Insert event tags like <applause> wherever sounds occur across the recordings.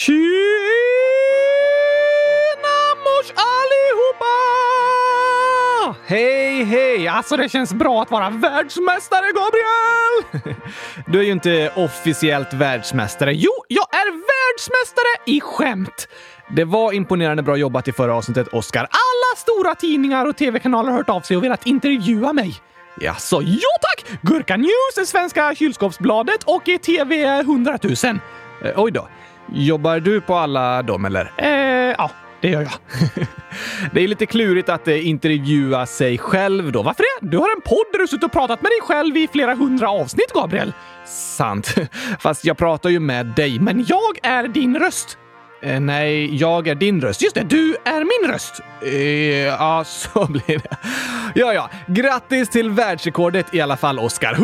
Tjena mors allihopa! Hej, hej! Alltså det känns bra att vara världsmästare, Gabriel! <laughs> Du är ju inte officiellt världsmästare. Jo, jag är världsmästare i skämt! Det var imponerande bra jobbat i förra avsnittet, Oscar. Alla stora tidningar och tv-kanaler har hört av sig och velat intervjua mig. Jaså, Jo tack! Gurka News, Svenska kylskåpsbladet och TV 100 000. Eh, oj då. Jobbar du på alla dem eller? Eh, ja, det gör jag. <laughs> det är lite klurigt att eh, intervjua sig själv då. Varför det? Du har en podd där du suttit och pratat med dig själv i flera hundra avsnitt, Gabriel. Sant. <laughs> Fast jag pratar ju med dig, men jag är din röst. Eh, nej, jag är din röst. Just det, du är min röst. Eh, ja, <laughs> så blir det. Ja, ja. Grattis till världsrekordet i alla fall, Oscar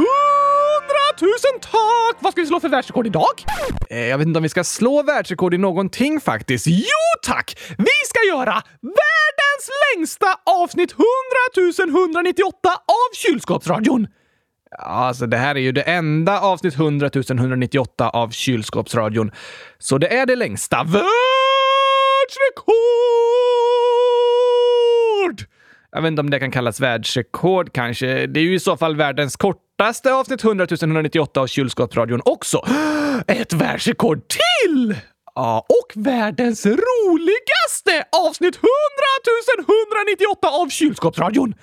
tusen tack! Vad ska vi slå för världsrekord idag? Eh, jag vet inte om vi ska slå världsrekord i någonting faktiskt. Jo tack! Vi ska göra världens längsta avsnitt 100 198 av Kylskåpsradion. Alltså det här är ju det enda avsnitt 100 198 av Kylskåpsradion. Så det är det längsta. Världsrekord! Jag vet inte om det kan kallas världsrekord kanske. Det är ju i så fall världens kortaste avsnitt 100 198 av Kylskåpsradion också. <gasps> Ett världsrekord till! Ja, och världens roligaste avsnitt 100 198 av Kylskåpsradion.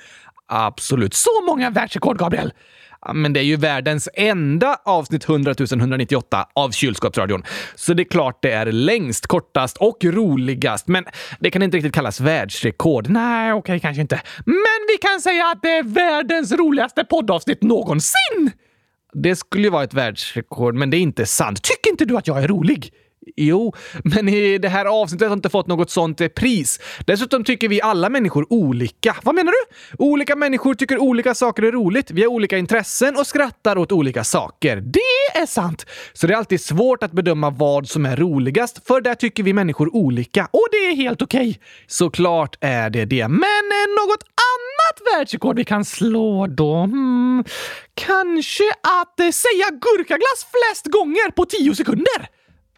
Absolut. Så många världsrekord, Gabriel! Men det är ju världens enda avsnitt 100 198 av Kylskåpsradion. Så det är klart det är längst, kortast och roligast. Men det kan inte riktigt kallas världsrekord. Nej, okej, kanske inte. Men vi kan säga att det är världens roligaste poddavsnitt någonsin! Det skulle ju vara ett världsrekord, men det är inte sant. Tycker inte du att jag är rolig? Jo, men i det här avsnittet har inte fått något sånt eh, pris. Dessutom tycker vi alla människor olika. Vad menar du? Olika människor tycker olika saker är roligt. Vi har olika intressen och skrattar åt olika saker. Det är sant! Så det är alltid svårt att bedöma vad som är roligast, för där tycker vi människor olika. Och det är helt okej. Såklart är det det. Men eh, något annat världsrekord vi kan slå då? Hmm, kanske att eh, säga gurkaglass flest gånger på tio sekunder?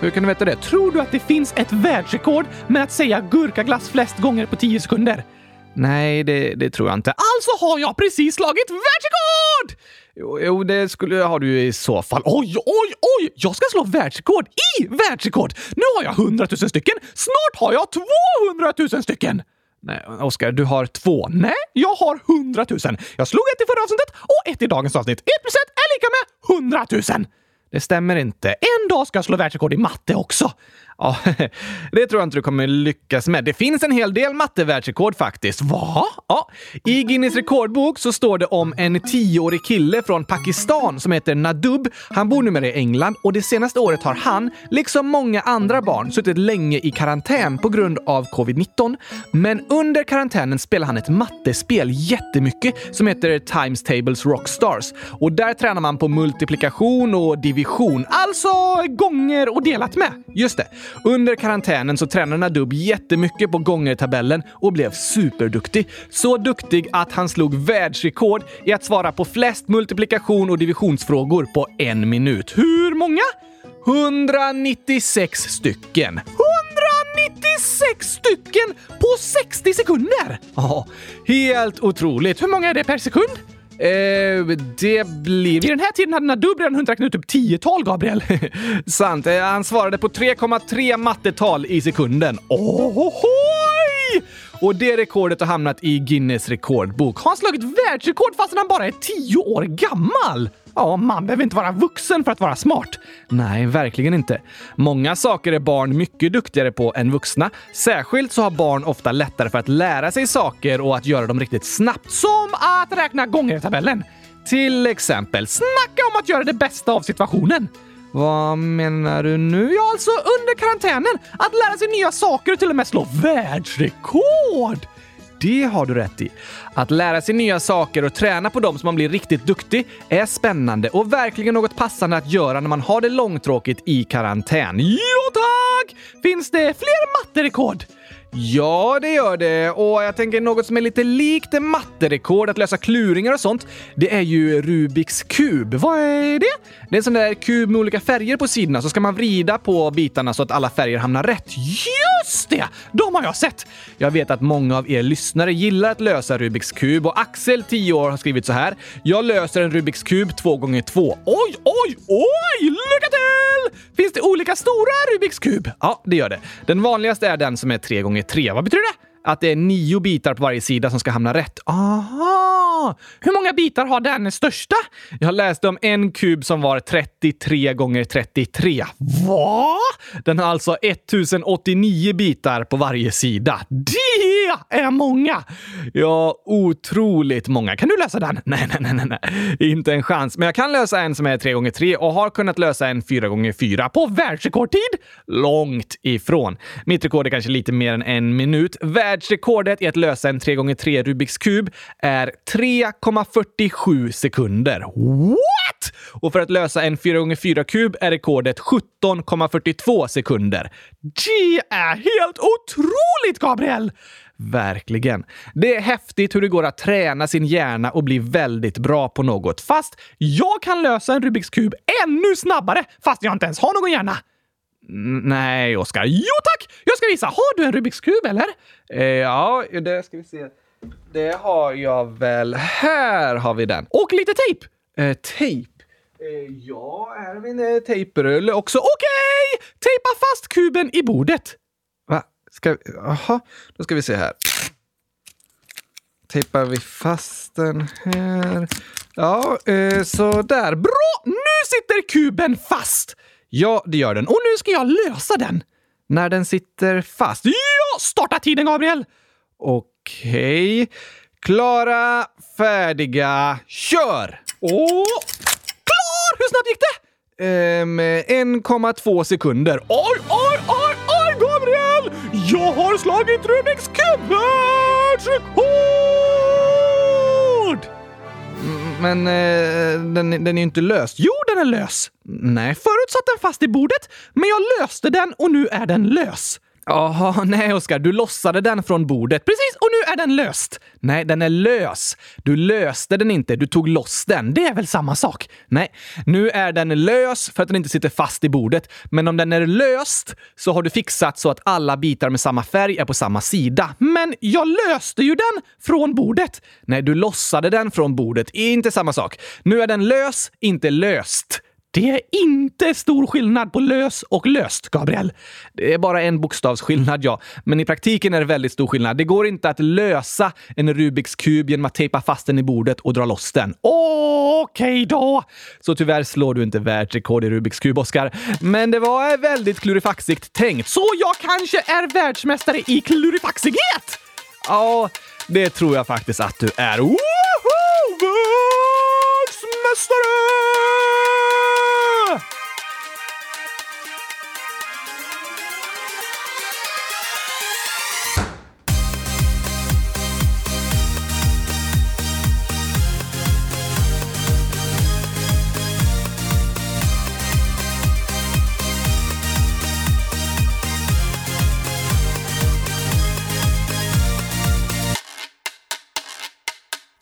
Hur kan du veta det? Tror du att det finns ett världsrekord med att säga gurkaglass flest gånger på 10 sekunder? Nej, det, det tror jag inte. Alltså har jag precis slagit världsrekord! Jo, jo, det skulle har du i så fall. Oj, oj, oj! Jag ska slå världsrekord i världsrekord! Nu har jag 100 000 stycken. Snart har jag 200 000 stycken! Nej, Oskar, du har två. Nej, jag har 100 000. Jag slog ett i förra avsnittet och ett i dagens avsnitt. 1 plus 1 är lika med 100 000. Det stämmer inte. En dag ska jag slå världsrekord i matte också. Ja, <laughs> det tror jag inte du kommer lyckas med. Det finns en hel del mattevärldsrekord faktiskt. Va? Ja, I Guinness rekordbok så står det om en tioårig kille från Pakistan som heter Nadub. Han bor numera i England och det senaste året har han, liksom många andra barn, suttit länge i karantän på grund av covid-19. Men under karantänen spelar han ett mattespel jättemycket som heter Times Tables Rockstars. Och där tränar man på multiplikation och division, alltså gånger och delat med. Just det. Under karantänen så tränade Nadub jättemycket på gångertabellen och blev superduktig. Så duktig att han slog världsrekord i att svara på flest multiplikation och divisionsfrågor på en minut. Hur många? 196 stycken. 196 stycken på 60 sekunder! Ja, helt otroligt. Hur många är det per sekund? Eh, det blir... Vid den här tiden hade Nadub redan hunnit räkna ut typ 10-tal, Gabriel. <laughs> Sant. Eh, han svarade på 3,3 mattetal i sekunden. Ohohoj! Och det rekordet har hamnat i Guinness rekordbok. Har han slagit världsrekord fastän han bara är 10 år gammal? Ja, man behöver inte vara vuxen för att vara smart. Nej, verkligen inte. Många saker är barn mycket duktigare på än vuxna. Särskilt så har barn ofta lättare för att lära sig saker och att göra dem riktigt snabbt. Som att räkna gånger i tabellen. Till exempel, snacka om att göra det bästa av situationen. Vad menar du nu? Ja, alltså under karantänen. Att lära sig nya saker och till och med slå världsrekord. Det har du rätt i. Att lära sig nya saker och träna på dem så man blir riktigt duktig är spännande och verkligen något passande att göra när man har det långtråkigt i karantän. Jo tack! Finns det fler matterekord? Ja, det gör det. Och jag tänker något som är lite likt matterekord, att lösa kluringar och sånt, det är ju Rubiks kub. Vad är det? Det är en sån där kub med olika färger på sidorna, så ska man vrida på bitarna så att alla färger hamnar rätt. Just det! De har jag sett! Jag vet att många av er lyssnare gillar att lösa Rubiks kub och Axel, 10 år, har skrivit så här. Jag löser en Rubiks kub 2 gånger 2 Oj, oj, oj! Lycka till! Finns det olika stora Rubiks kub? Ja, det gör det. Den vanligaste är den som är 3 gånger tre. Vad betyder det? Att det är nio bitar på varje sida som ska hamna rätt. Aha! Hur många bitar har den största? Jag läste om en kub som var 33 gånger 33. Va? Den har alltså 1089 bitar på varje sida. Det är många! Ja, otroligt många. Kan du lösa den? <laughs> Nej, nej, nej, nej. Inte en chans. Men jag kan lösa en som är 3 gånger 3 och har kunnat lösa en 4 gånger 4 på världsrekordtid. Långt ifrån. Mitt rekord är kanske lite mer än en minut. Världsrekordet i att lösa en 3x3 Rubiks kub är 3,47 sekunder. What? Och för att lösa en 4x4 kub är rekordet 17,42 sekunder. Det är helt otroligt, Gabriel! Verkligen. Det är häftigt hur det går att träna sin hjärna och bli väldigt bra på något. Fast jag kan lösa en Rubiks kub ännu snabbare fast jag inte ens har någon hjärna. Nej, Oskar. Jo tack! Jag ska visa. Har du en Rubiks kub eller? Eh, ja, det ska vi se. Det har jag väl. Här har vi den. Och lite tejp. Eh, tejp. Eh, ja, här har vi en eh, tejprulle också. Okej! Okay! Tejpa fast kuben i bordet. Va? Ska vi... Jaha, då ska vi se här. Tejpar vi fast den här. Ja, eh, så där. Bra! Nu sitter kuben fast! Ja, det gör den. Och nu ska jag lösa den. När den sitter fast. Ja! Starta tiden, Gabriel! Okej. Okay. Klara, färdiga, kör! Och... Klar! Hur snabbt gick det? Um, 1,2 sekunder. Oj, oj, oj, oj, Gabriel! Jag har slagit Rubiks kub! Men eh, den, den är ju inte lös. Jo, den är lös! Nej, förut satt den fast i bordet, men jag löste den och nu är den lös. Jaha, <laughs> nej Oskar, du lossade den från bordet. Precis, och nu är den löst. Nej, den är lös. Du löste den inte, du tog loss den. Det är väl samma sak? Nej, nu är den lös för att den inte sitter fast i bordet. Men om den är löst så har du fixat så att alla bitar med samma färg är på samma sida. Men jag löste ju den från bordet. Nej, du lossade den från bordet. Inte samma sak. Nu är den lös, inte löst. Det är inte stor skillnad på lös och löst, Gabriel. Det är bara en bokstavsskillnad, ja. Men i praktiken är det väldigt stor skillnad. Det går inte att lösa en Rubiks kub genom att tejpa fast den i bordet och dra loss den. Okej okay då! Så tyvärr slår du inte världsrekord i Rubiks kub, Oskar. Men det var väldigt klurifaxigt tänkt. Så jag kanske är världsmästare i klurifaxighet? Ja, det tror jag faktiskt att du är. Woho! Världsmästare!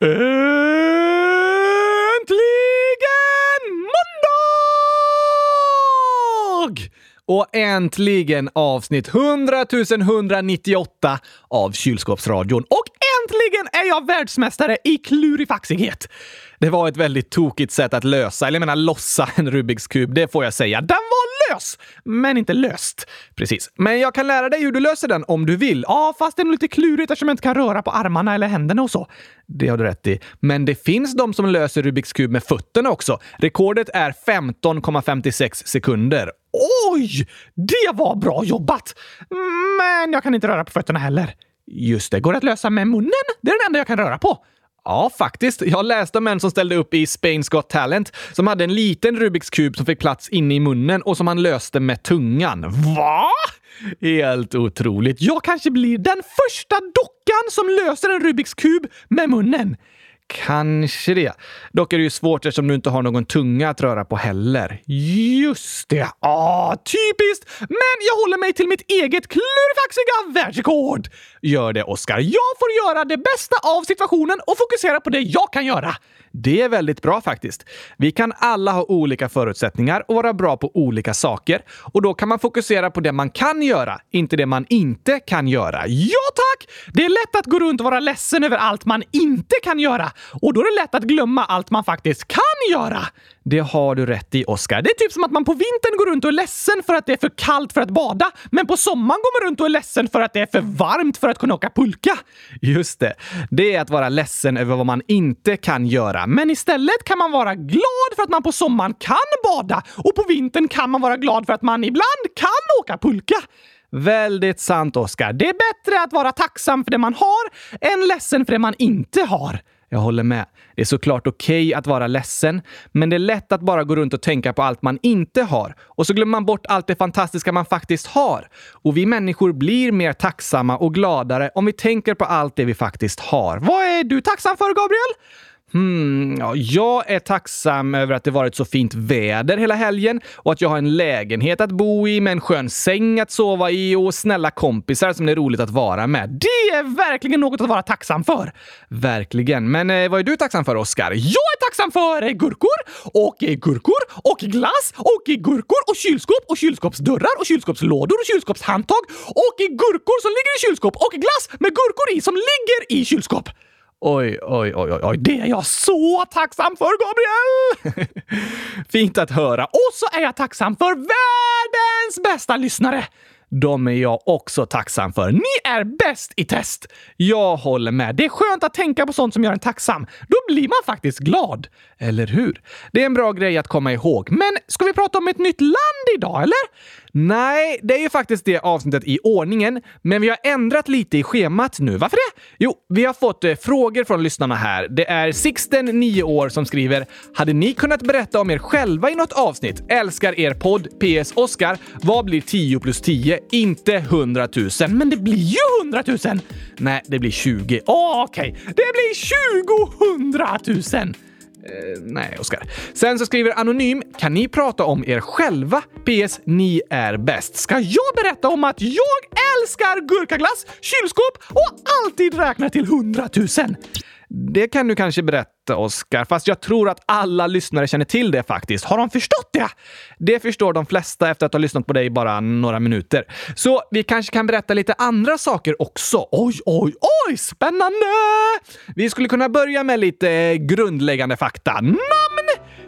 Äntligen måndag! Och äntligen avsnitt 100 198 av Kylskåpsradion. Och äntligen är jag världsmästare i klurifaxighet! Det var ett väldigt tokigt sätt att lösa, eller jag menar lossa en Rubiks kub, det får jag säga. Den var lös, men inte löst. Precis. Men jag kan lära dig hur du löser den om du vill. Ja, fast det är nog lite klurigt eftersom jag inte kan röra på armarna eller händerna och så. Det har du rätt i. Men det finns de som löser Rubiks kub med fötterna också. Rekordet är 15,56 sekunder. Oj! Det var bra jobbat! Men jag kan inte röra på fötterna heller. Just det, går det att lösa med munnen? Det är den enda jag kan röra på. Ja, faktiskt. Jag läste om en som ställde upp i Spain's Got Talent som hade en liten Rubiks kub som fick plats inne i munnen och som han löste med tungan. Va? Helt otroligt. Jag kanske blir den första dockan som löser en Rubiks kub med munnen. Kanske det. Dock är det ju svårt eftersom du inte har någon tunga att röra på heller. Just det! Ah, typiskt! Men jag håller mig till mitt eget klurifaxiga världsrekord! Gör det, Oskar. Jag får göra det bästa av situationen och fokusera på det jag kan göra. Det är väldigt bra faktiskt. Vi kan alla ha olika förutsättningar och vara bra på olika saker. Och då kan man fokusera på det man kan göra, inte det man inte kan göra. Ja tack! Det är lätt att gå runt och vara ledsen över allt man inte kan göra. Och då är det lätt att glömma allt man faktiskt kan göra. Det har du rätt i, Oskar. Det är typ som att man på vintern går runt och är ledsen för att det är för kallt för att bada, men på sommaren går man runt och är ledsen för att det är för varmt för att kunna åka pulka. Just det. Det är att vara ledsen över vad man inte kan göra. Men istället kan man vara glad för att man på sommaren kan bada och på vintern kan man vara glad för att man ibland kan åka pulka. Väldigt sant, Oskar. Det är bättre att vara tacksam för det man har än ledsen för det man inte har. Jag håller med. Det är såklart okej okay att vara ledsen, men det är lätt att bara gå runt och tänka på allt man inte har. Och så glömmer man bort allt det fantastiska man faktiskt har. Och vi människor blir mer tacksamma och gladare om vi tänker på allt det vi faktiskt har. Vad är du tacksam för, Gabriel? Hmm, ja, jag är tacksam över att det varit så fint väder hela helgen och att jag har en lägenhet att bo i med en skön säng att sova i och snälla kompisar som det är roligt att vara med. Det är verkligen något att vara tacksam för! Verkligen. Men eh, vad är du tacksam för, Oskar? Jag är tacksam för eh, gurkor och eh, gurkor och glass och eh, gurkor och kylskåp och kylskåpsdörrar och kylskåpslådor och kylskåpshandtag och eh, gurkor som ligger i kylskåp och glass med gurkor i som ligger i kylskåp. Oj, oj, oj, oj, oj. Det är jag så tacksam för, Gabriel! <laughs> Fint att höra. Och så är jag tacksam för världens bästa lyssnare! De är jag också tacksam för. Ni är bäst i test! Jag håller med. Det är skönt att tänka på sånt som gör en tacksam. Då blir man faktiskt glad. Eller hur? Det är en bra grej att komma ihåg. Men ska vi prata om ett nytt land idag, eller? Nej, det är ju faktiskt det avsnittet i ordningen, men vi har ändrat lite i schemat nu. Varför det? Jo, vi har fått eh, frågor från lyssnarna här. Det är Sixten, 9 år, som skriver “Hade ni kunnat berätta om er själva i något avsnitt? Älskar er podd. PS Oskar. Vad blir 10 plus 10? Inte 100 000. Men det blir ju 100 000! Nej, det blir 20. Oh, Okej, okay. det blir 20 100 000! Eh, nej, Oskar. Sen så skriver Anonym, kan ni prata om er själva? PS. Ni är bäst. Ska jag berätta om att jag älskar gurkaglass, kylskåp och alltid räknar till hundratusen? Det kan du kanske berätta, Oskar, fast jag tror att alla lyssnare känner till det faktiskt. Har de förstått det? Det förstår de flesta efter att ha lyssnat på dig bara några minuter. Så vi kanske kan berätta lite andra saker också. Oj, oj, oj! Spännande! Vi skulle kunna börja med lite grundläggande fakta. Namn!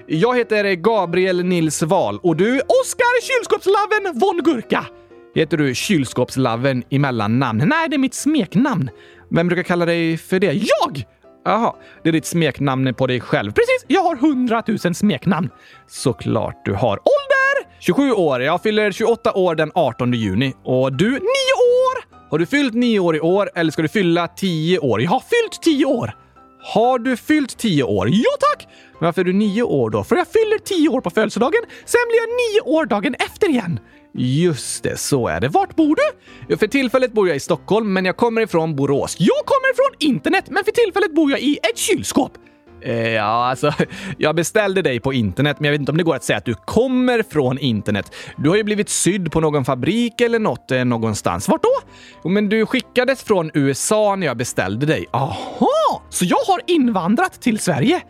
Jag heter Gabriel Nils Wahl och du Oskar Kylskåpslaven von Gurka. Heter du Kylskåpslaven i mellannamn? Nej, det är mitt smeknamn. Vem brukar kalla dig för det? Jag! Jaha, det är ditt smeknamn på dig själv. Precis, jag har hundratusen smeknamn. Såklart du har. Ålder? 27 år. Jag fyller 28 år den 18 juni. Och du, 9 år! Har du fyllt 9 år i år eller ska du fylla 10 år? Jag har fyllt 10 år. Har du fyllt 10 år? Ja tack! Men varför är du 9 år då? För jag fyller 10 år på födelsedagen, sen blir jag 9 år dagen efter igen. Just det, så är det. Vart bor du? För tillfället bor jag i Stockholm, men jag kommer ifrån Borås. Jag kommer ifrån internet, men för tillfället bor jag i ett kylskåp. Eh, ja, alltså, <laughs> jag beställde dig på internet, men jag vet inte om det går att säga att du kommer från internet. Du har ju blivit sydd på någon fabrik eller något eh, någonstans. Vart då? Jo, men du skickades från USA när jag beställde dig. Aha! Så jag har invandrat till Sverige?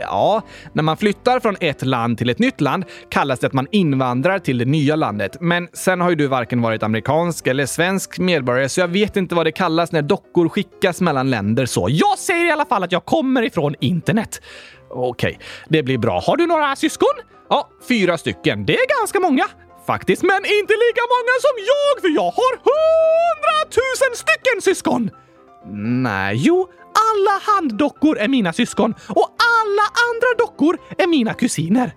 Ja, när man flyttar från ett land till ett nytt land kallas det att man invandrar till det nya landet. Men sen har ju du varken varit amerikansk eller svensk medborgare, så jag vet inte vad det kallas när dockor skickas mellan länder så. Jag säger i alla fall att jag kommer ifrån internet. Okej, okay, det blir bra. Har du några syskon? Ja, fyra stycken. Det är ganska många. Faktiskt, men inte lika många som jag, för jag har hundratusen stycken syskon! Nej, jo, alla handdockor är mina syskon och alla andra dockor är mina kusiner.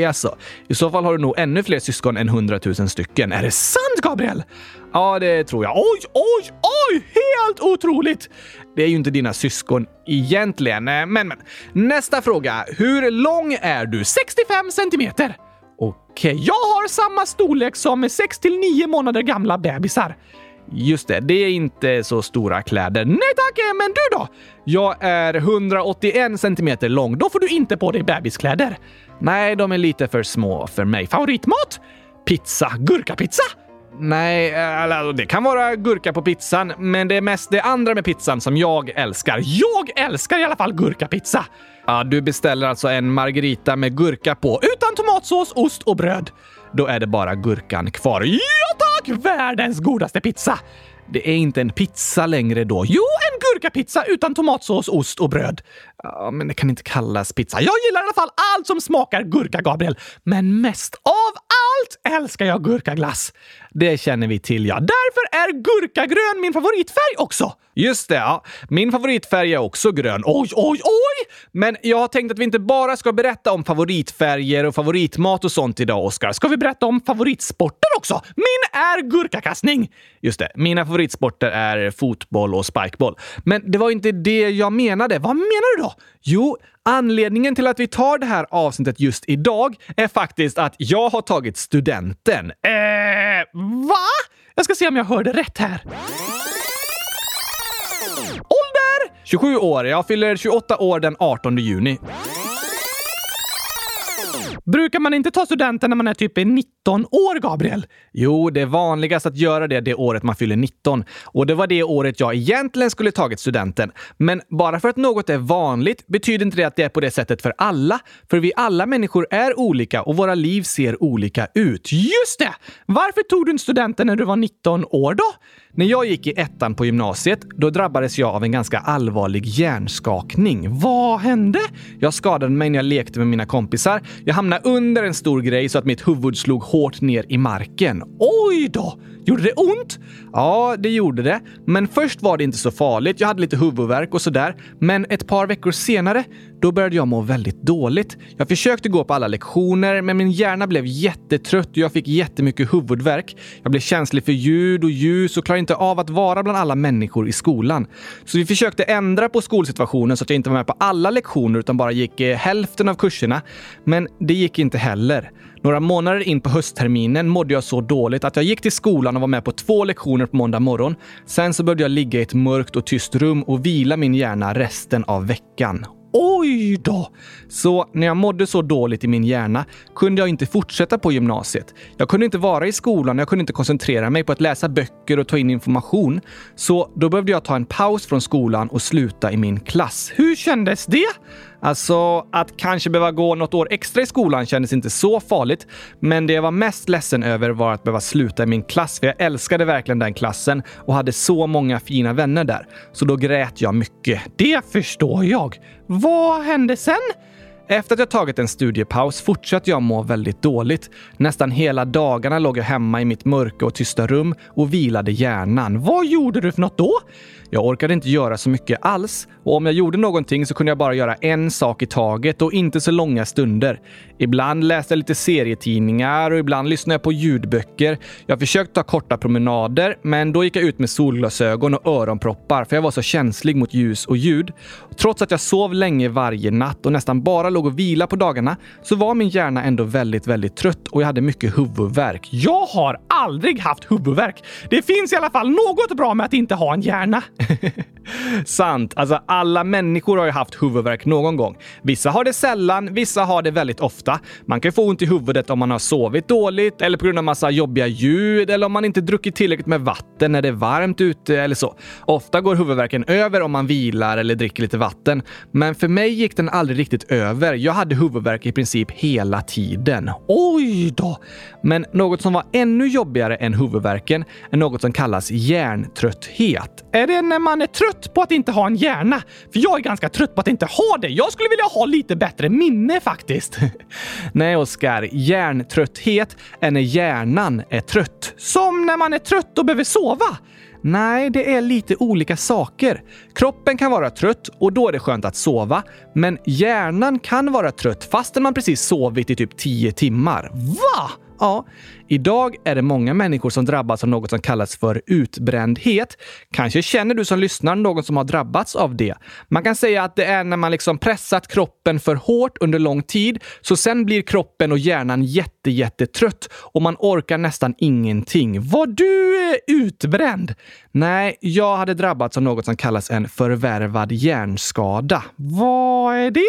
Jaså, i så fall har du nog ännu fler syskon än hundratusen stycken. Är det sant, Gabriel? Ja, det tror jag. Oj, oj, oj! Helt otroligt! Det är ju inte dina syskon egentligen. Eh, men, men. Nästa fråga. Hur lång är du? 65 centimeter. Okej, jag har samma storlek som 6 till 9 månader gamla bebisar. Just det, det är inte så stora kläder. Nej tack, men du då? Jag är 181 centimeter lång. Då får du inte på dig bebiskläder. Nej, de är lite för små för mig. Favoritmat? Pizza. Gurkapizza? Nej, eh, alltså, det kan vara gurka på pizzan, men det är mest det andra med pizzan som jag älskar. Jag älskar i alla fall gurkapizza! Ja, du beställer alltså en margarita med gurka på, utan tomatsås, ost och bröd. Då är det bara gurkan kvar. Ja tack! Världens godaste pizza! Det är inte en pizza längre då. Jo, en gurkapizza utan tomatsås, ost och bröd. Ja, men det kan inte kallas pizza. Jag gillar i alla fall allt som smakar gurka, Gabriel. Men mest av allt älskar jag gurkaglass. Det känner vi till, ja. Därför är gurkagrön min favoritfärg också. Just det, ja. Min favoritfärg är också grön. Oj, oj, oj! Men jag har tänkt att vi inte bara ska berätta om favoritfärger och favoritmat och sånt idag, Oskar. Ska vi berätta om favoritsporter också? Min är gurkakastning! Just det, mina favoritsporter är fotboll och spikeball. Men det var inte det jag menade. Vad menar du då? Jo, anledningen till att vi tar det här avsnittet just idag är faktiskt att jag har tagit studenten. Eh, va? Jag ska se om jag hörde rätt här. Ålder? 27 år. Jag fyller 28 år den 18 juni. Brukar man inte ta studenten när man är typ 19 år, Gabriel? Jo, det är vanligast att göra det det året man fyller 19. Och det var det året jag egentligen skulle tagit studenten. Men bara för att något är vanligt betyder inte det att det är på det sättet för alla. För vi alla människor är olika och våra liv ser olika ut. Just det! Varför tog du inte studenten när du var 19 år då? När jag gick i ettan på gymnasiet, då drabbades jag av en ganska allvarlig hjärnskakning. Vad hände? Jag skadade mig när jag lekte med mina kompisar. Jag hamnade under en stor grej så att mitt huvud slog hårt ner i marken. Oj då! Gjorde det ont? Ja, det gjorde det. Men först var det inte så farligt. Jag hade lite huvudvärk och sådär. Men ett par veckor senare, då började jag må väldigt dåligt. Jag försökte gå på alla lektioner, men min hjärna blev jättetrött och jag fick jättemycket huvudvärk. Jag blev känslig för ljud och ljus och klarade inte av att vara bland alla människor i skolan. Så vi försökte ändra på skolsituationen så att jag inte var med på alla lektioner utan bara gick eh, hälften av kurserna. Men det gick inte heller. Några månader in på höstterminen mådde jag så dåligt att jag gick till skolan och var med på två lektioner på måndag morgon. Sen så började jag ligga i ett mörkt och tyst rum och vila min hjärna resten av veckan. Oj då! Så när jag mådde så dåligt i min hjärna kunde jag inte fortsätta på gymnasiet. Jag kunde inte vara i skolan, jag kunde inte koncentrera mig på att läsa böcker och ta in information. Så då behövde jag ta en paus från skolan och sluta i min klass. Hur kändes det? Alltså, att kanske behöva gå något år extra i skolan kändes inte så farligt, men det jag var mest ledsen över var att behöva sluta i min klass, för jag älskade verkligen den klassen och hade så många fina vänner där. Så då grät jag mycket. Det förstår jag. Vad hände sen? Efter att jag tagit en studiepaus fortsatte jag må väldigt dåligt. Nästan hela dagarna låg jag hemma i mitt mörka och tysta rum och vilade hjärnan. Vad gjorde du för något då? Jag orkade inte göra så mycket alls och om jag gjorde någonting så kunde jag bara göra en sak i taget och inte så långa stunder. Ibland läste jag lite serietidningar och ibland lyssnade jag på ljudböcker. Jag försökte ta korta promenader, men då gick jag ut med solglasögon och öronproppar för jag var så känslig mot ljus och ljud. Trots att jag sov länge varje natt och nästan bara låg och vila på dagarna så var min hjärna ändå väldigt, väldigt trött och jag hade mycket huvudvärk. Jag har aldrig haft huvudvärk. Det finns i alla fall något bra med att inte ha en hjärna. <laughs> Sant. Alltså, alla människor har ju haft huvudvärk någon gång. Vissa har det sällan, vissa har det väldigt ofta. Man kan ju få ont i huvudet om man har sovit dåligt eller på grund av massa jobbiga ljud eller om man inte druckit tillräckligt med vatten när det är varmt ute eller så. Ofta går huvudvärken över om man vilar eller dricker lite vatten. Men för mig gick den aldrig riktigt över. Jag hade huvudvärk i princip hela tiden. Oj då! Men något som var ännu jobbigare än huvudvärken är något som kallas hjärntrötthet. Är det när man är trött på att inte ha en hjärna? För jag är ganska trött på att inte ha det. Jag skulle vilja ha lite bättre minne faktiskt. <laughs> Nej, Oskar. Hjärntrötthet är när hjärnan är trött. Som när man är trött och behöver sova. Nej, det är lite olika saker. Kroppen kan vara trött och då är det skönt att sova. Men hjärnan kan vara trött fastän man precis sovit i typ 10 timmar. Va? Ja, idag är det många människor som drabbas av något som kallas för utbrändhet. Kanske känner du som lyssnar någon som har drabbats av det. Man kan säga att det är när man liksom pressat kroppen för hårt under lång tid, så sen blir kroppen och hjärnan jätte, jättetrött och man orkar nästan ingenting. Var du eh, utbränd? Nej, jag hade drabbats av något som kallas en förvärvad hjärnskada. Vad är det?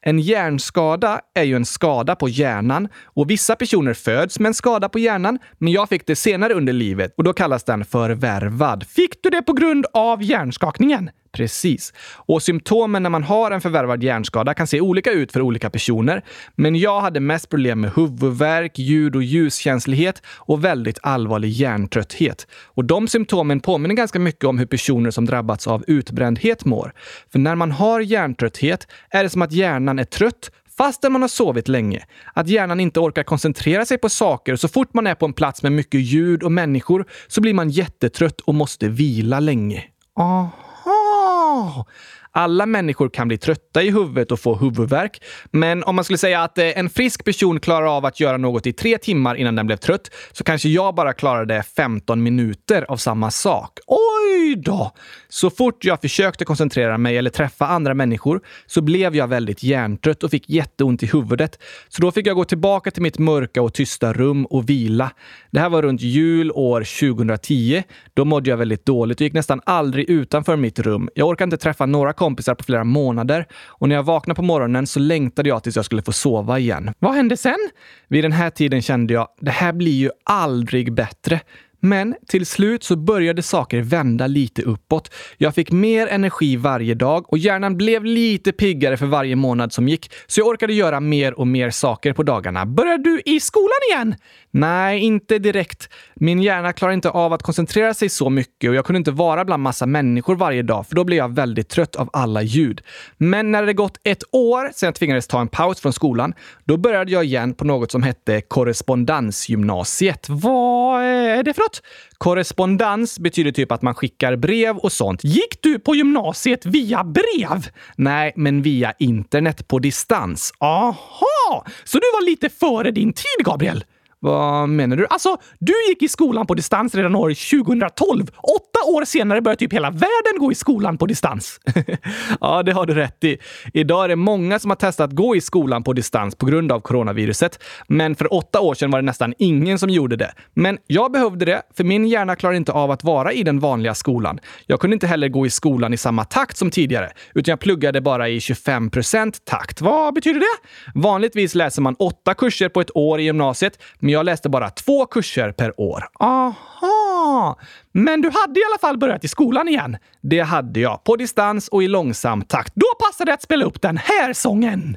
En hjärnskada är ju en skada på hjärnan och vissa personer föds med en skada på hjärnan, men jag fick det senare under livet och då kallas den förvärvad. Fick du det på grund av hjärnskakningen? Precis. Och symptomen när man har en förvärvad hjärnskada kan se olika ut för olika personer. Men jag hade mest problem med huvudvärk, ljud och ljuskänslighet och väldigt allvarlig hjärntrötthet. Och de symptomen påminner ganska mycket om hur personer som drabbats av utbrändhet mår. För när man har hjärntrötthet är det som att hjärnan är trött fastän man har sovit länge. Att hjärnan inte orkar koncentrera sig på saker och så fort man är på en plats med mycket ljud och människor så blir man jättetrött och måste vila länge. Aha. Alla människor kan bli trötta i huvudet och få huvudvärk. Men om man skulle säga att eh, en frisk person klarar av att göra något i tre timmar innan den blev trött, så kanske jag bara klarade 15 minuter av samma sak. Oj då! Så fort jag försökte koncentrera mig eller träffa andra människor så blev jag väldigt hjärntrött och fick jätteont i huvudet. Så då fick jag gå tillbaka till mitt mörka och tysta rum och vila. Det här var runt jul år 2010. Då mådde jag väldigt dåligt och gick nästan aldrig utanför mitt rum. Jag orkade inte träffa några kompisar på flera månader och när jag vaknade på morgonen så längtade jag tills jag skulle få sova igen. Vad hände sen? Vid den här tiden kände jag, det här blir ju aldrig bättre. Men till slut så började saker vända lite uppåt. Jag fick mer energi varje dag och hjärnan blev lite piggare för varje månad som gick, så jag orkade göra mer och mer saker på dagarna. Började du i skolan igen? Nej, inte direkt. Min hjärna klarar inte av att koncentrera sig så mycket och jag kunde inte vara bland massa människor varje dag, för då blev jag väldigt trött av alla ljud. Men när det gått ett år sedan jag tvingades ta en paus från skolan, då började jag igen på något som hette Korrespondensgymnasiet. Vad är det för något? Korrespondens betyder typ att man skickar brev och sånt. Gick du på gymnasiet via brev? Nej, men via internet på distans. Aha! Så du var lite före din tid, Gabriel? Vad menar du? Alltså, du gick i skolan på distans redan år 2012. Åtta år senare börjar typ hela världen gå i skolan på distans. <laughs> ja, det har du rätt i. Idag är det många som har testat att gå i skolan på distans på grund av coronaviruset. Men för åtta år sedan var det nästan ingen som gjorde det. Men jag behövde det, för min hjärna klarar inte av att vara i den vanliga skolan. Jag kunde inte heller gå i skolan i samma takt som tidigare, utan jag pluggade bara i 25% takt. Vad betyder det? Vanligtvis läser man åtta kurser på ett år i gymnasiet, men jag läste bara två kurser per år. Aha! Men du hade i alla fall börjat i skolan igen? Det hade jag, på distans och i långsam takt. Då passade det att spela upp den här sången!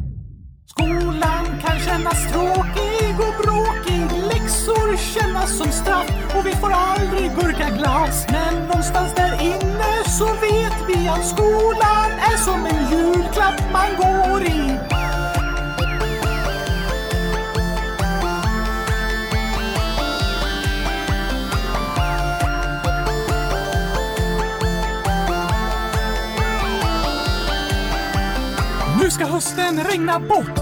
Skolan kan kännas tråkig och bråkig. Läxor kännas som straff. Och vi får aldrig gurkaglass Men någonstans där inne så vet vi att skolan är som en julklapp man går i. Nu ska hösten regna bort,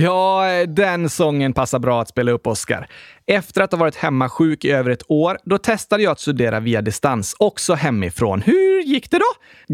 Ja, den sången passar bra att spela upp, Oscar. Efter att ha varit hemma sjuk i över ett år, då testade jag att studera via distans, också hemifrån. Hur gick det då?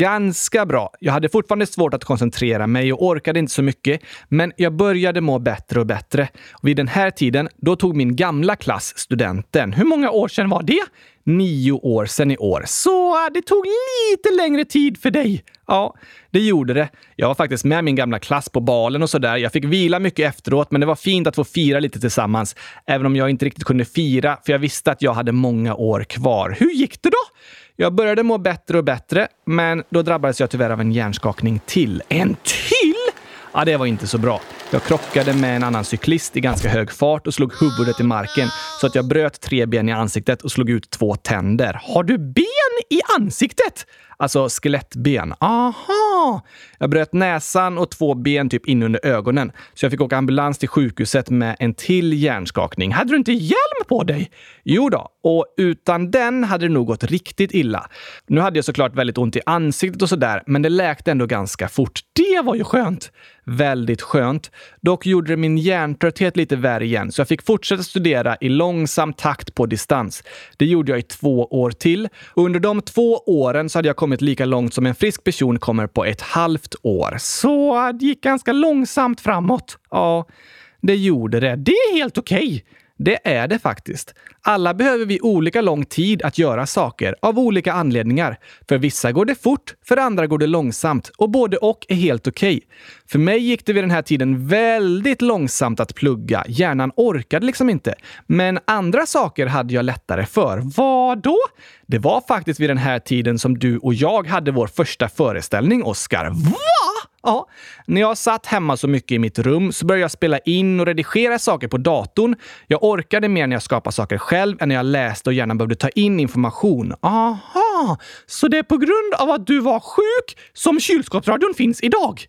Ganska bra. Jag hade fortfarande svårt att koncentrera mig och orkade inte så mycket, men jag började må bättre och bättre. Och vid den här tiden, då tog min gamla klass studenten. Hur många år sedan var det? Nio år sedan i år. Så äh, det tog lite längre tid för dig. Ja, det gjorde det. Jag var faktiskt med min gamla klass på balen och sådär. Jag fick vila mycket efteråt, men det var fint att få fira lite tillsammans. Även om jag inte riktigt kunde fira, för jag visste att jag hade många år kvar. Hur gick det då? Jag började må bättre och bättre, men då drabbades jag tyvärr av en hjärnskakning till. En till? Ja, det var inte så bra. Jag krockade med en annan cyklist i ganska hög fart och slog huvudet i marken så att jag bröt tre ben i ansiktet och slog ut två tänder. Har du ben i ansiktet? Alltså skelettben. Aha! Jag bröt näsan och två ben typ in under ögonen. Så jag fick åka ambulans till sjukhuset med en till hjärnskakning. Hade du inte hjälm på dig? Jo då, och utan den hade det nog gått riktigt illa. Nu hade jag såklart väldigt ont i ansiktet och sådär, men det läkte ändå ganska fort. Det var ju skönt! Väldigt skönt. Dock gjorde det min hjärntrötthet lite värre igen, så jag fick fortsätta studera i långsam takt på distans. Det gjorde jag i två år till. Under de två åren så hade jag kommit lika långt som en frisk person kommer på ett halvt år. Så det gick ganska långsamt framåt. Ja, det gjorde det. Det är helt okej. Okay. Det är det faktiskt. Alla behöver vi olika lång tid att göra saker av olika anledningar. För vissa går det fort, för andra går det långsamt och både och är helt okej. Okay. För mig gick det vid den här tiden väldigt långsamt att plugga. Hjärnan orkade liksom inte. Men andra saker hade jag lättare för. Vad då? Det var faktiskt vid den här tiden som du och jag hade vår första föreställning, Oscar. Vad? Ja, när jag satt hemma så mycket i mitt rum så började jag spela in och redigera saker på datorn. Jag orkade mer när jag skapade saker själv än när jag läste och gärna behövde ta in information. Aha, så det är på grund av att du var sjuk som kylskåpsradion finns idag?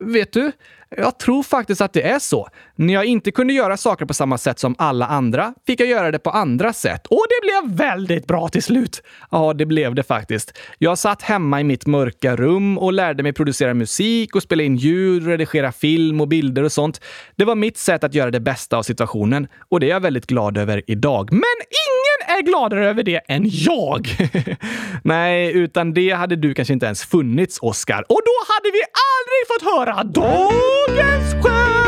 Vet du, jag tror faktiskt att det är så. När jag inte kunde göra saker på samma sätt som alla andra fick jag göra det på andra sätt. Och det blev väldigt bra till slut. Ja, det blev det faktiskt. Jag satt hemma i mitt mörka rum och lärde mig producera musik och spela in ljud, redigera film och bilder och sånt. Det var mitt sätt att göra det bästa av situationen och det är jag väldigt glad över idag. Men ingen är gladare över det än jag! <laughs> Nej, utan det hade du kanske inte ens funnits, Oscar. Och då hade vi aldrig fått höra dagens skämt!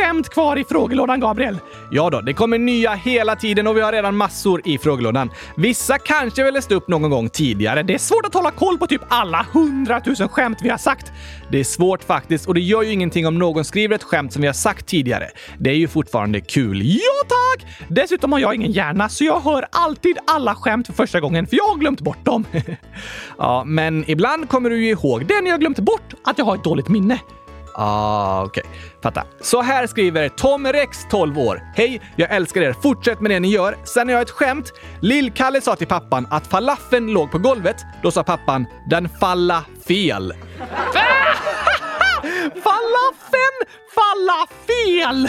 Skämt kvar i frågelådan, Gabriel? Ja då, det kommer nya hela tiden och vi har redan massor i frågelådan. Vissa kanske vi läst upp någon gång tidigare. Det är svårt att hålla koll på typ alla hundratusen skämt vi har sagt. Det är svårt faktiskt och det gör ju ingenting om någon skriver ett skämt som vi har sagt tidigare. Det är ju fortfarande kul. Ja tack! Dessutom har jag ingen hjärna så jag hör alltid alla skämt för första gången för jag har glömt bort dem. <laughs> ja, men ibland kommer du ju ihåg det när jag glömt bort att jag har ett dåligt minne. Ah, okej. Okay. Fatta. Så här skriver Tom Rex, 12 år. Hej, jag älskar er. Fortsätt med det ni gör. Sen har jag ett skämt. Lill-Kalle sa till pappan att falafeln låg på golvet. Då sa pappan “den falla fel. <laughs> Falafeln falla fel!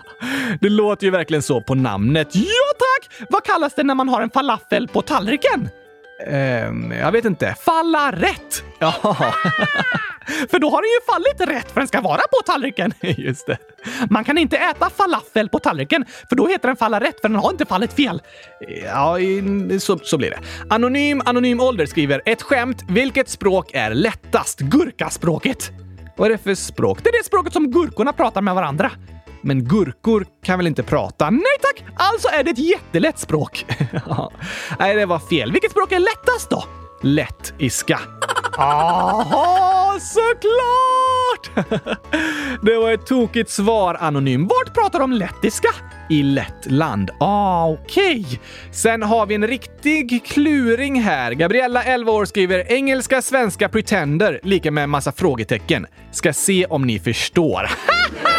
<laughs> Det låter ju verkligen så på namnet. ja tack! Vad kallas det när man har en falafel på tallriken? Um, jag vet inte. Falla rätt! <laughs> Ja, för då har den ju fallit rätt för den ska vara på tallriken. <laughs> just det. Man kan inte äta falafel på tallriken för då heter den falla rätt för den har inte fallit fel. Ja, så, så blir det. Anonym Anonym Ålder skriver ett skämt. Vilket språk är lättast? Gurkaspråket. Vad är det för språk? Det är det språket som gurkorna pratar med varandra. Men gurkor kan väl inte prata? Nej tack! Alltså är det ett jättelätt språk. <laughs> Nej, det var fel. Vilket språk är lättast då? Lettiska. <laughs> Aha, såklart! <laughs> Det var ett tokigt svar, Anonym. Vart pratar de lettiska? I Lettland. Ah, okej. Sen har vi en riktig kluring här. Gabriella, 11 år, skriver engelska, svenska, pretender, lika med massa frågetecken. Ska se om ni förstår. <laughs>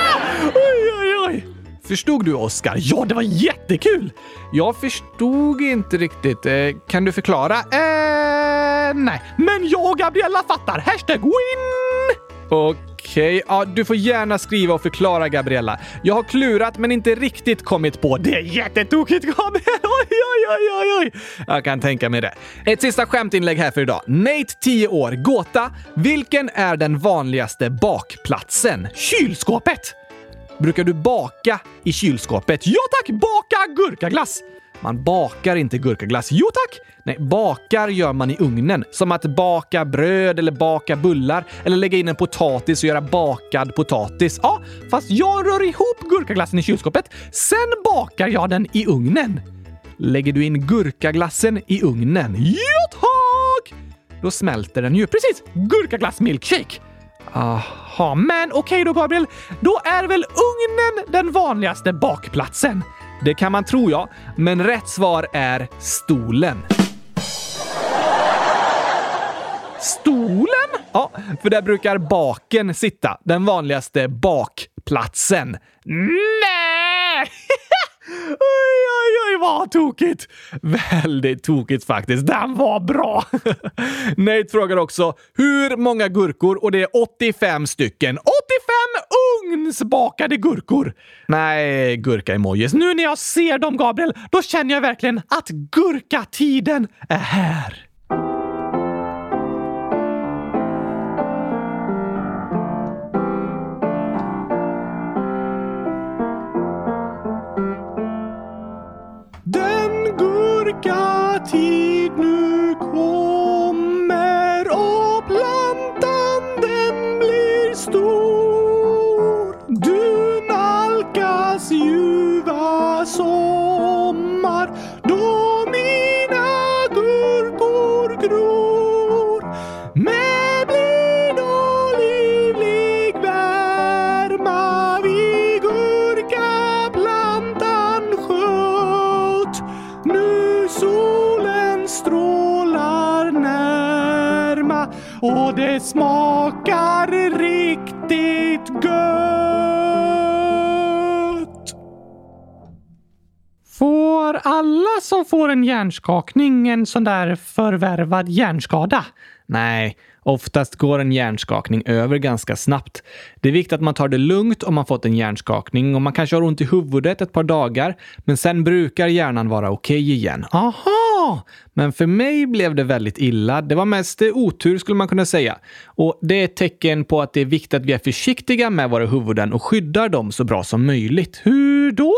Förstod du, Oskar? Ja, det var jättekul! Jag förstod inte riktigt. Eh, kan du förklara? Eh, nej. Men jag och Gabriella fattar. Hashtag win! Okej, ja, du får gärna skriva och förklara, Gabriella. Jag har klurat men inte riktigt kommit på. Det är jättetokigt, Gabriel! <laughs> Oj, oj, oj, oj, oj! Jag kan tänka mig det. Ett sista skämtinlägg här för idag. Nate, 10 år, gåta. Vilken är den vanligaste bakplatsen? Kylskåpet! Brukar du baka i kylskåpet? Ja tack! Baka gurkaglass! Man bakar inte gurkaglass. Jo tack! Nej, bakar gör man i ugnen. Som att baka bröd eller baka bullar eller lägga in en potatis och göra bakad potatis. Ja, fast jag rör ihop gurkaglassen i kylskåpet. Sen bakar jag den i ugnen. Lägger du in gurkaglassen i ugnen? Ja tack! Då smälter den ju. Precis! Gurkaglass milkshake. Aha. Men okej då, Gabriel. Då är väl ugnen den vanligaste bakplatsen? Det kan man tro, ja. Men rätt svar är stolen. Stolen? Ja, för där brukar baken sitta. Den vanligaste bakplatsen. Nej! <laughs> oj, oj, oj, vad tokigt! Väldigt tokigt faktiskt. Den var bra! <laughs> Nate frågar också hur många gurkor och det är 85 stycken. 85 ugnsbakade gurkor! Nej, gurka-emojis. Nu när jag ser dem, Gabriel, då känner jag verkligen att gurkatiden är här. Gurkatid nu och det smakar riktigt gött. Får alla som får en hjärnskakning en sån där förvärvad hjärnskada? Nej, oftast går en hjärnskakning över ganska snabbt. Det är viktigt att man tar det lugnt om man fått en hjärnskakning och man kanske har ont i huvudet ett par dagar, men sen brukar hjärnan vara okej igen. Aha! Men för mig blev det väldigt illa. Det var mest otur skulle man kunna säga. Och det är ett tecken på att det är viktigt att vi är försiktiga med våra huvuden och skyddar dem så bra som möjligt. Hur då?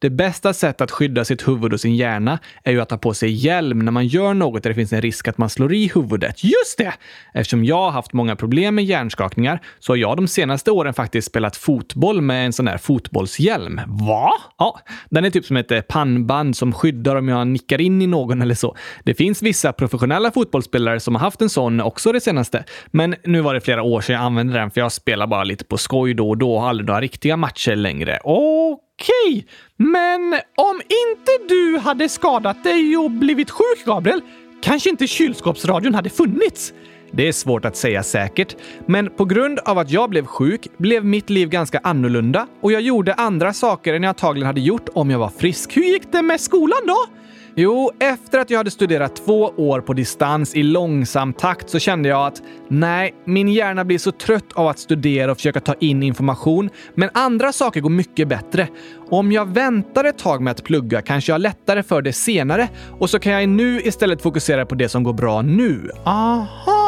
Det bästa sättet att skydda sitt huvud och sin hjärna är ju att ta på sig hjälm när man gör något där det finns en risk att man slår i huvudet. Just det! Eftersom jag har haft många problem med hjärnskakningar så har jag de senaste åren faktiskt spelat fotboll med en sån här fotbollshjälm. Va? Ja, den är typ som ett eh, pannband som skyddar om jag nickar in i någon eller så. Det finns vissa professionella fotbollsspelare som har haft en sån också det senaste. Men nu var det flera år sedan jag använde den för jag spelar bara lite på skoj då och då och har aldrig några riktiga matcher längre. Okej, Okej, men om inte du hade skadat dig och blivit sjuk, Gabriel, kanske inte kylskåpsradion hade funnits? Det är svårt att säga säkert, men på grund av att jag blev sjuk blev mitt liv ganska annorlunda och jag gjorde andra saker än jag antagligen hade gjort om jag var frisk. Hur gick det med skolan då? Jo, efter att jag hade studerat två år på distans i långsam takt så kände jag att nej, min hjärna blir så trött av att studera och försöka ta in information, men andra saker går mycket bättre. Om jag väntar ett tag med att plugga kanske jag har lättare för det senare och så kan jag nu istället fokusera på det som går bra nu. Aha!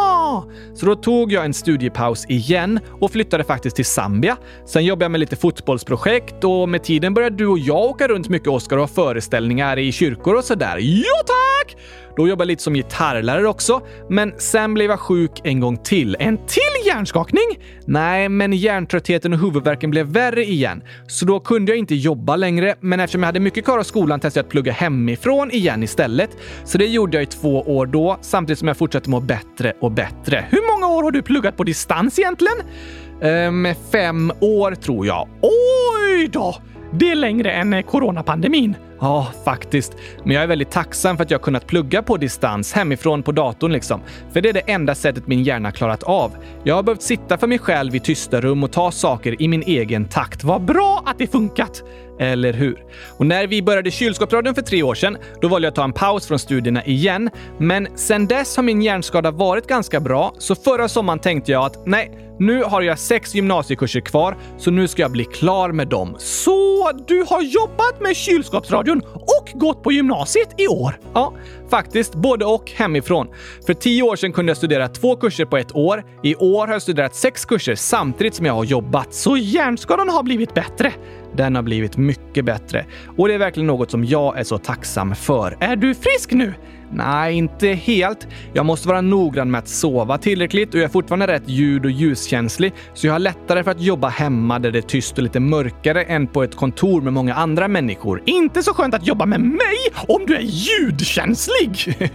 Så då tog jag en studiepaus igen och flyttade faktiskt till Zambia. Sen jobbade jag med lite fotbollsprojekt och med tiden började du och jag åka runt mycket, Oskar, och ha föreställningar i kyrkor och sådär. Jo tack! Då jobbade jag lite som gitarrlärare också, men sen blev jag sjuk en gång till. En till hjärnskakning? Nej, men hjärntröttheten och huvudvärken blev värre igen, så då kunde jag inte jobba längre. Men eftersom jag hade mycket kvar av skolan testade jag att plugga hemifrån igen istället. Så det gjorde jag i två år då, samtidigt som jag fortsatte må bättre och bättre. Hur många år har du pluggat på distans egentligen? Ehm, fem år tror jag. Oj då! Det är längre än eh, coronapandemin. Ja, faktiskt. Men jag är väldigt tacksam för att jag kunnat plugga på distans hemifrån på datorn liksom. För det är det enda sättet min hjärna klarat av. Jag har behövt sitta för mig själv i tysta rum och ta saker i min egen takt. Vad bra att det funkat! Eller hur? Och när vi började Kylskåpsradion för tre år sedan, då valde jag att ta en paus från studierna igen. Men sen dess har min hjärnskada varit ganska bra, så förra sommaren tänkte jag att nej, nu har jag sex gymnasiekurser kvar, så nu ska jag bli klar med dem. Så du har jobbat med Kylskåpsradion och gått på gymnasiet i år? Ja, faktiskt både och hemifrån. För tio år sedan kunde jag studera två kurser på ett år. I år har jag studerat sex kurser samtidigt som jag har jobbat, så hjärnskadan har blivit bättre. Den har blivit mycket bättre och det är verkligen något som jag är så tacksam för. Är du frisk nu? Nej, inte helt. Jag måste vara noggrann med att sova tillräckligt och jag är fortfarande rätt ljud och ljuskänslig, så jag har lättare för att jobba hemma där det är tyst och lite mörkare än på ett kontor med många andra människor. Inte så skönt att jobba med mig om du är ljudkänslig! <laughs>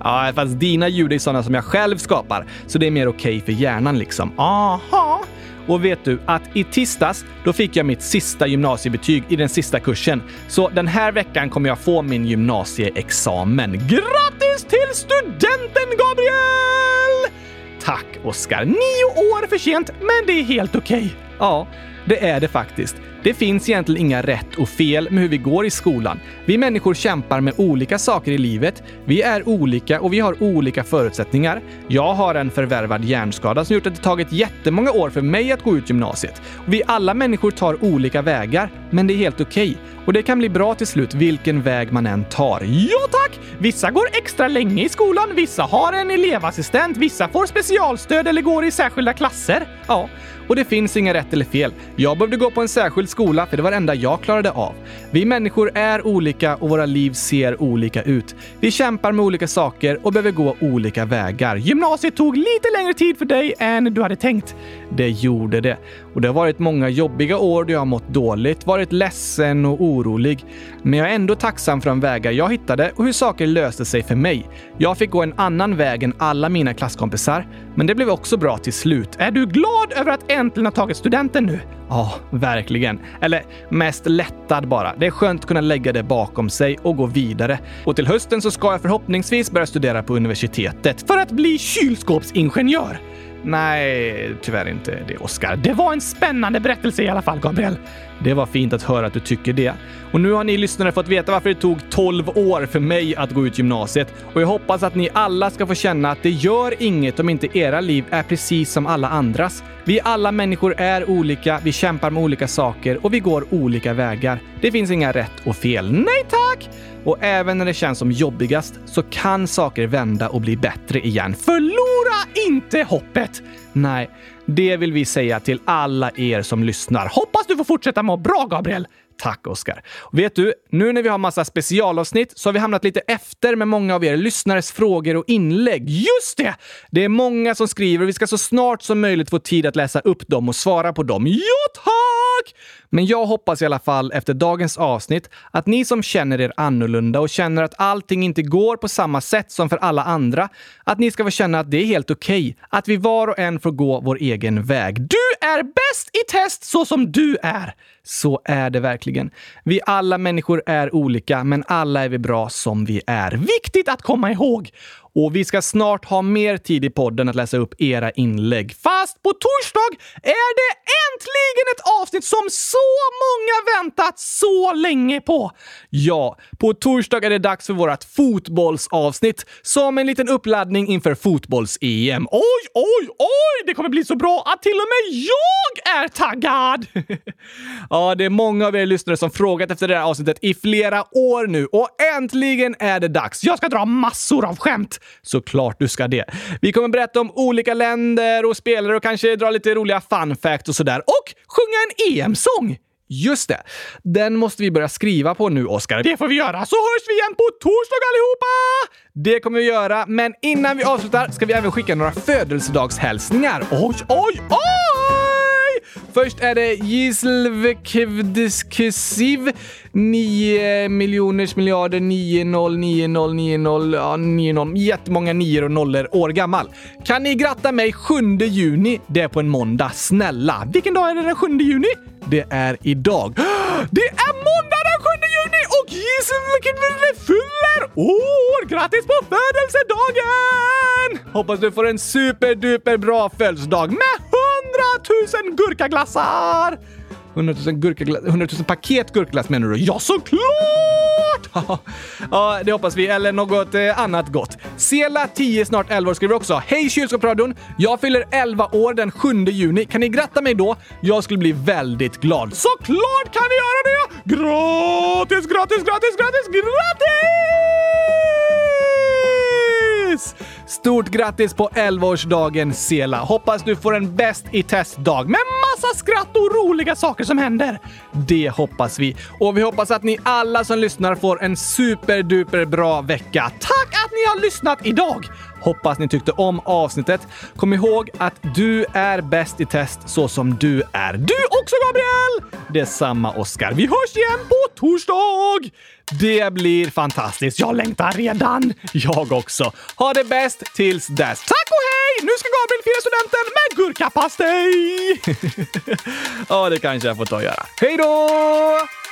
ja, fast dina ljud är sådana som jag själv skapar, så det är mer okej okay för hjärnan liksom. Aha! Och vet du att i tisdags, då fick jag mitt sista gymnasiebetyg i den sista kursen. Så den här veckan kommer jag få min gymnasieexamen. Grattis till studenten, Gabriel! Tack, Oskar. Nio år för sent, men det är helt okej. Okay. Ja, det är det faktiskt. Det finns egentligen inga rätt och fel med hur vi går i skolan. Vi människor kämpar med olika saker i livet. Vi är olika och vi har olika förutsättningar. Jag har en förvärvad hjärnskada som gjort att det tagit jättemånga år för mig att gå ut gymnasiet. Vi alla människor tar olika vägar, men det är helt okej. Okay. Och det kan bli bra till slut vilken väg man än tar. Ja tack! Vissa går extra länge i skolan, vissa har en elevassistent, vissa får specialstöd eller går i särskilda klasser. Ja, och det finns inga rätt eller fel. Jag behövde gå på en särskild skola för det var det enda jag klarade av. Vi människor är olika och våra liv ser olika ut. Vi kämpar med olika saker och behöver gå olika vägar. Gymnasiet tog lite längre tid för dig än du hade tänkt. Det gjorde det. Och det har varit många jobbiga år då jag har mått dåligt, varit ledsen och orolig. Men jag är ändå tacksam för de vägar jag hittade och hur saker löste sig för mig. Jag fick gå en annan väg än alla mina klasskompisar, men det blev också bra till slut. Är du glad över att äntligen ha tagit studenten nu? Ja, verkligen. Eller mest lättad bara. Det är skönt att kunna lägga det bakom sig och gå vidare. Och till hösten så ska jag förhoppningsvis börja studera på universitetet för att bli kylskåpsingenjör. Nej, tyvärr inte det, Oskar. Det var en spännande berättelse i alla fall, Gabriel. Det var fint att höra att du tycker det. Och nu har ni lyssnare fått veta varför det tog 12 år för mig att gå ut gymnasiet. Och jag hoppas att ni alla ska få känna att det gör inget om inte era liv är precis som alla andras. Vi alla människor är olika, vi kämpar med olika saker och vi går olika vägar. Det finns inga rätt och fel. Nej tack! Och även när det känns som jobbigast så kan saker vända och bli bättre igen. Förlora inte hoppet! Nej, det vill vi säga till alla er som lyssnar. Hoppas du får fortsätta må bra, Gabriel! Tack Oskar. Vet du, nu när vi har massa specialavsnitt så har vi hamnat lite efter med många av er lyssnares frågor och inlägg. Just det! Det är många som skriver och vi ska så snart som möjligt få tid att läsa upp dem och svara på dem. Ja, tack! Men jag hoppas i alla fall efter dagens avsnitt att ni som känner er annorlunda och känner att allting inte går på samma sätt som för alla andra, att ni ska få känna att det är helt okej. Okay, att vi var och en får gå vår egen väg. Du är bäst i test så som du är! Så är det verkligen. Vi alla människor är olika, men alla är vi bra som vi är. Viktigt att komma ihåg! Och vi ska snart ha mer tid i podden att läsa upp era inlägg. Fast på torsdag är det äntligen ett avsnitt som så många väntat så länge på! Ja, på torsdag är det dags för vårt fotbollsavsnitt som en liten uppladdning inför fotbolls-EM. Oj, oj, oj! Det kommer bli så bra att till och med jag är taggad! <laughs> ja, det är många av er lyssnare som frågat efter det här avsnittet i flera år nu och äntligen är det dags. Jag ska dra massor av skämt! Såklart du ska det. Vi kommer berätta om olika länder och spelare och kanske dra lite roliga fun facts och sådär. Och sjunga en EM-sång! Just det. Den måste vi börja skriva på nu, Oskar. Det får vi göra, så hörs vi igen på torsdag allihopa! Det kommer vi göra, men innan vi avslutar ska vi även skicka några födelsedagshälsningar. Oj, oj, oj! Först är det Gislvekvdiskusiv 9 miljoners miljarder 909090 ja, 90. Jättemånga nior och nollor år gammal. Kan ni gratta mig 7 juni? Det är på en måndag. Snälla. Vilken dag är det den 7 juni? Det är idag. <gasps> Det är måndag den 7 juni och Gislvekvdiskusiv fyller år! Grattis på födelsedagen! Hoppas du får en superduper bra födelsedag med 100 000 gurkaglassar! 100 000, 100 000 paket gurkaglass menar du? Ja, såklart! <laughs> ja, det hoppas vi. Eller något eh, annat gott. Sela, 10, snart 11 år, skriver också. Hej kylskåpsradion! Jag fyller 11 år den 7 juni. Kan ni gratta mig då? Jag skulle bli väldigt glad. Såklart kan vi göra det! Gratis, gratis, gratis, gratis, gratis! Stort grattis på 11-årsdagen Sela! Hoppas du får en bäst i test-dag med massa skratt och roliga saker som händer. Det hoppas vi. Och vi hoppas att ni alla som lyssnar får en superduper bra vecka. Tack att ni har lyssnat idag! Hoppas ni tyckte om avsnittet. Kom ihåg att du är bäst i test så som du är. Du också Gabriel! Detsamma Oskar. Vi hörs igen på torsdag! Det blir fantastiskt. Jag längtar redan. Jag också. Ha det bäst tills dess. Tack och hej! Nu ska Gabriel fira studenten med gurkapastej! <laughs> ja, det kanske jag får ta och göra. Hej då!